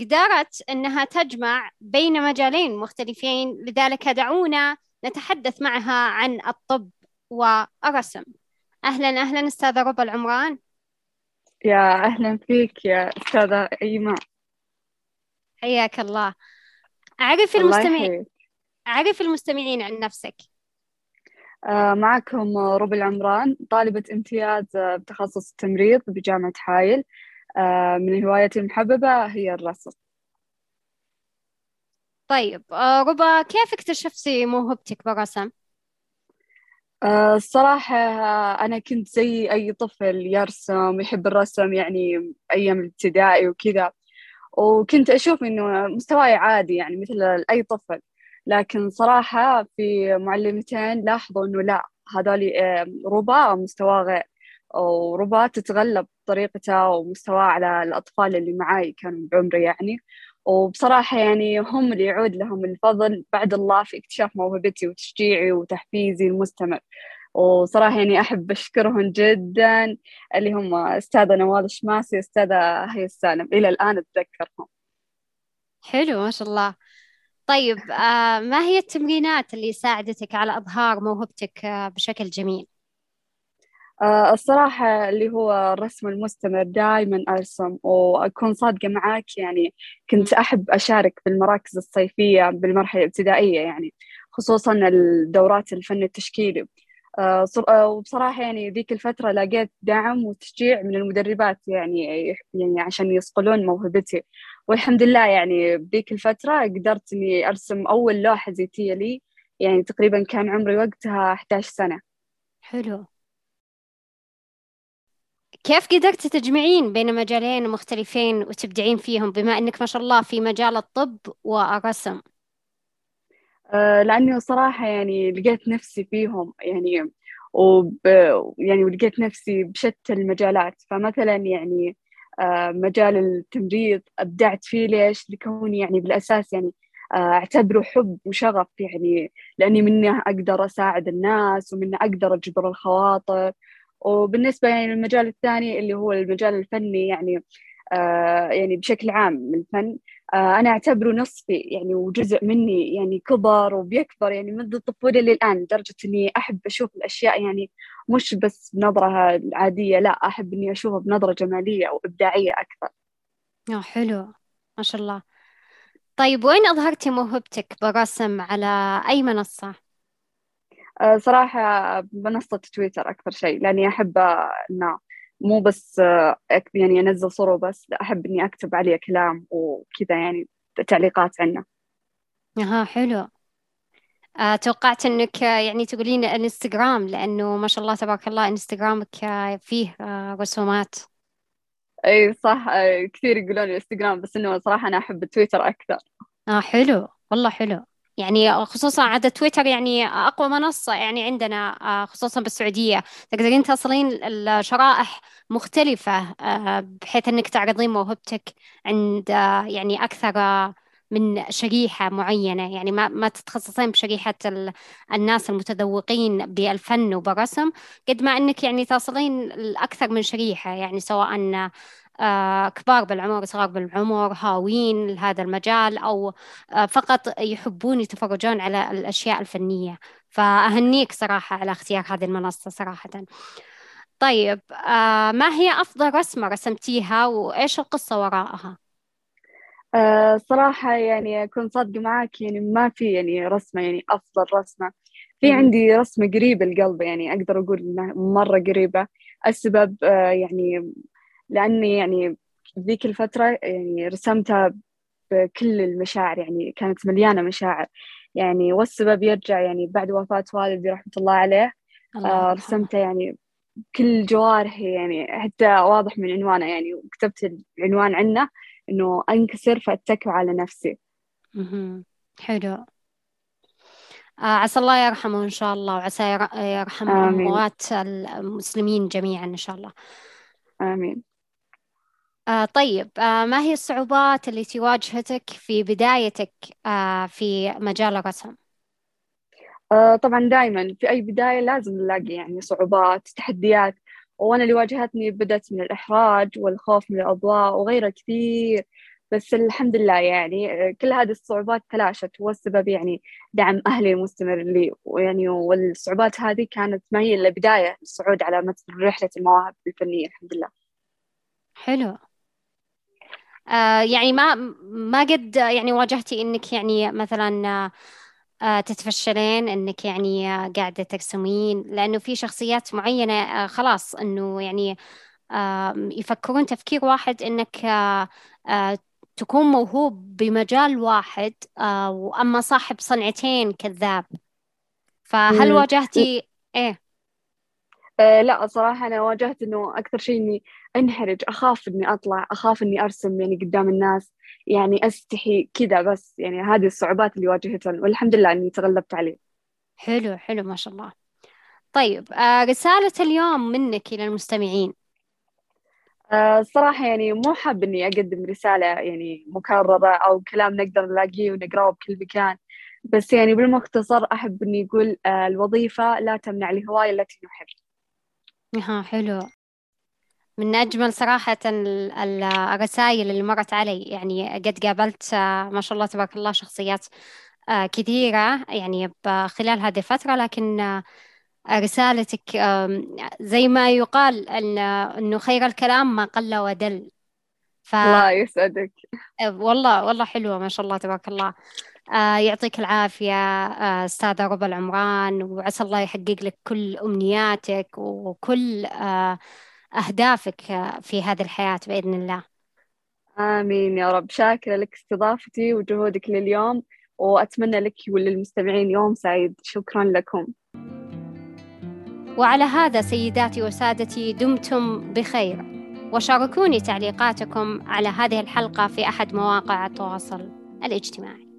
قدرت أنها تجمع بين مجالين مختلفين لذلك دعونا نتحدث معها عن الطب والرسم. أهلا أهلا أستاذة ربى العمران. يا أهلا فيك يا أستاذة إيمان حياك الله. أعرف المستمعين أعرف المستمعين عن نفسك. آه معكم ربى العمران طالبة امتياز بتخصص التمريض بجامعة حايل. آه من هوايتي المحببة هي الرسم. طيب آه ربا كيف اكتشفتي موهبتك بالرسم؟ آه الصراحة أنا كنت زي أي طفل يرسم يحب الرسم يعني أيام الابتدائي وكذا. وكنت أشوف إنه مستواي عادي يعني مثل أي طفل. لكن صراحة في معلمتين لاحظوا إنه لا هذول ربا مستواه غير وربا تتغلب بطريقتها ومستواه على الأطفال اللي معاي كانوا بعمري يعني. وبصراحة يعني هم اللي يعود لهم الفضل. بعد الله في اكتشاف موهبتي وتشجيعي وتحفيزي المستمر. وصراحة يعني أحب أشكرهم جدا اللي هم أستاذة نوال الشماسي أستاذة هي السالم. إلى الآن أتذكرهم. حلو ما شاء الله. طيب آه ما هي التمرينات اللي ساعدتك على إظهار موهبتك آه بشكل جميل؟ آه الصراحة اللي هو الرسم المستمر دائما أرسم وأكون صادقة معاك يعني كنت أحب أشارك بالمراكز الصيفية بالمرحلة الابتدائية يعني خصوصا الدورات الفن التشكيلي. آه وبصراحة يعني ذيك الفترة لقيت دعم وتشجيع من المدربات يعني يعني عشان يصقلون موهبتي. والحمد لله يعني بذيك الفترة قدرت إني أرسم أول لوحة زيتية لي يعني تقريبا كان عمري وقتها 11 سنة. حلو. كيف قدرت تجمعين بين مجالين مختلفين وتبدعين فيهم بما أنك ما شاء الله في مجال الطب والرسم آه لأني صراحة يعني لقيت نفسي فيهم يعني وب يعني ولقيت نفسي بشتى المجالات فمثلا يعني آه مجال التمريض أبدعت فيه ليش؟ لكوني يعني بالأساس يعني آه أعتبره حب وشغف يعني لأني منه أقدر أساعد الناس ومنه أقدر أجبر الخواطر وبالنسبة يعني للمجال الثاني اللي هو المجال الفني يعني آه يعني بشكل عام الفن آه أنا أعتبره نصفي يعني وجزء مني يعني كبر وبيكبر يعني منذ الطفولة للآن لدرجة إني أحب أشوف الأشياء يعني مش بس بنظرة العادية لا أحب إني أشوفها بنظرة جمالية أو إبداعية أكثر. آه حلو. ما شاء الله. طيب وين أظهرتي موهبتك بالرسم على أي منصة؟ آه، صراحة منصة تويتر أكثر شيء لأني أحب إنه مو بس يعني أنزل صورة بس أحب إني أكتب عليه كلام وكذا يعني تعليقات عنه. أها حلو. آه توقعت إنك يعني تقولين انستغرام لأنه ما شاء الله تبارك الله إنستغرامك فيه آه رسومات. إي صح كثير يقولون الانستغرام بس إنه صراحة أنا أحب تويتر أكثر. آه حلو والله حلو. يعني خصوصا عاد تويتر يعني أقوى منصة يعني عندنا آه، خصوصا بالسعودية. تقدرين تصلين الشرائح مختلفة آه، بحيث أنك تعرضين موهبتك عند آه، يعني أكثر من شريحة معينة. يعني ما ما تتخصصين بشريحة الناس المتذوقين بالفن وبالرسم قد ما أنك يعني تصلين لأكثر من شريحة يعني سواء كبار بالعمر صغار بالعمر هاوين لهذا المجال أو آه، فقط يحبون يتفرجون على الأشياء الفنية. فأهنيك صراحة على اختيار هذه المنصة صراحة. طيب آه، ما هي أفضل رسمة رسمتيها وإيش القصة وراءها؟ أه صراحة يعني أكون صادقة معك يعني ما في يعني رسمة يعني أفضل رسمة. في عندي رسمة قريبة القلب يعني أقدر أقول إنها مرة قريبة. السبب يعني لأني يعني ذيك الفترة يعني رسمتها بكل المشاعر يعني كانت مليانة مشاعر. يعني والسبب يرجع يعني بعد وفاة والدي رحمة الله عليه الله آه رسمته يعني كل جوارحي يعني حتى واضح من عنوانه يعني وكتبت العنوان عنه إنه أنكسر فأتكل على نفسي. حلو. آه عسى الله يرحمه إن شاء الله وعسى يرحم أموات المسلمين جميعا إن شاء الله. آمين. آه طيب آه ما هي الصعوبات التي واجهتك في بدايتك آه في مجال الرسم؟ آه طبعا دائما في أي بداية لازم نلاقي يعني صعوبات تحديات وأنا اللي واجهتني بدأت من الإحراج والخوف من الأضواء وغيرها كثير. بس الحمد لله يعني كل هذه الصعوبات تلاشت والسبب يعني دعم أهلي المستمر لي ويعني والصعوبات هذه كانت ما هي إلا بداية للصعود على رحلة المواهب الفنية الحمد لله. حلو. آه يعني ما ما قد يعني واجهتي إنك يعني مثلا آه تتفشلين إنك يعني قاعدة ترسمين لأنه في شخصيات معينة آه خلاص إنه يعني آه يفكرون تفكير واحد إنك آه آه تكون موهوب بمجال واحد آه وأما صاحب صنعتين كذاب. فهل واجهتي إيه؟ آه لا صراحة أنا واجهت إنه أكثر شيء إني أنحرج أخاف إني أطلع أخاف إني أرسم يعني قدام الناس يعني أستحي كذا بس يعني هذه الصعوبات اللي واجهتها والحمد لله إني تغلبت عليه حلو حلو ما شاء الله. طيب آه رسالة اليوم منك إلى المستمعين. آه الصراحة يعني مو حاب إني أقدم رسالة يعني مكررة أو كلام نقدر نلاقيه ونقرأه بكل مكان بس يعني بالمختصر أحب إني أقول آه الوظيفة لا تمنع الهواية التي نحب. ها حلو. من أجمل صراحة الرسائل اللي مرت علي. يعني قد قابلت ما شاء الله تبارك الله شخصيات آه، كثيرة يعني خلال هذه الفترة. لكن آه، رسالتك زي ما يقال أن أنه خير الكلام ما قل ودل. ف... الله يسعدك. آه، والله والله حلوة ما شاء الله تبارك الله. آه يعطيك العافية آه أستاذة ربى العمران وعسى الله يحقق لك كل أمنياتك وكل آه أهدافك في هذه الحياة بإذن الله؟ آمين يا رب. شاكرة لك استضافتي وجهودك لليوم وأتمنى لك وللمستمعين يوم سعيد. شكرا لكم. وعلى هذا سيداتي وسادتي دمتم بخير وشاركوني تعليقاتكم على هذه الحلقة في أحد مواقع التواصل الاجتماعي.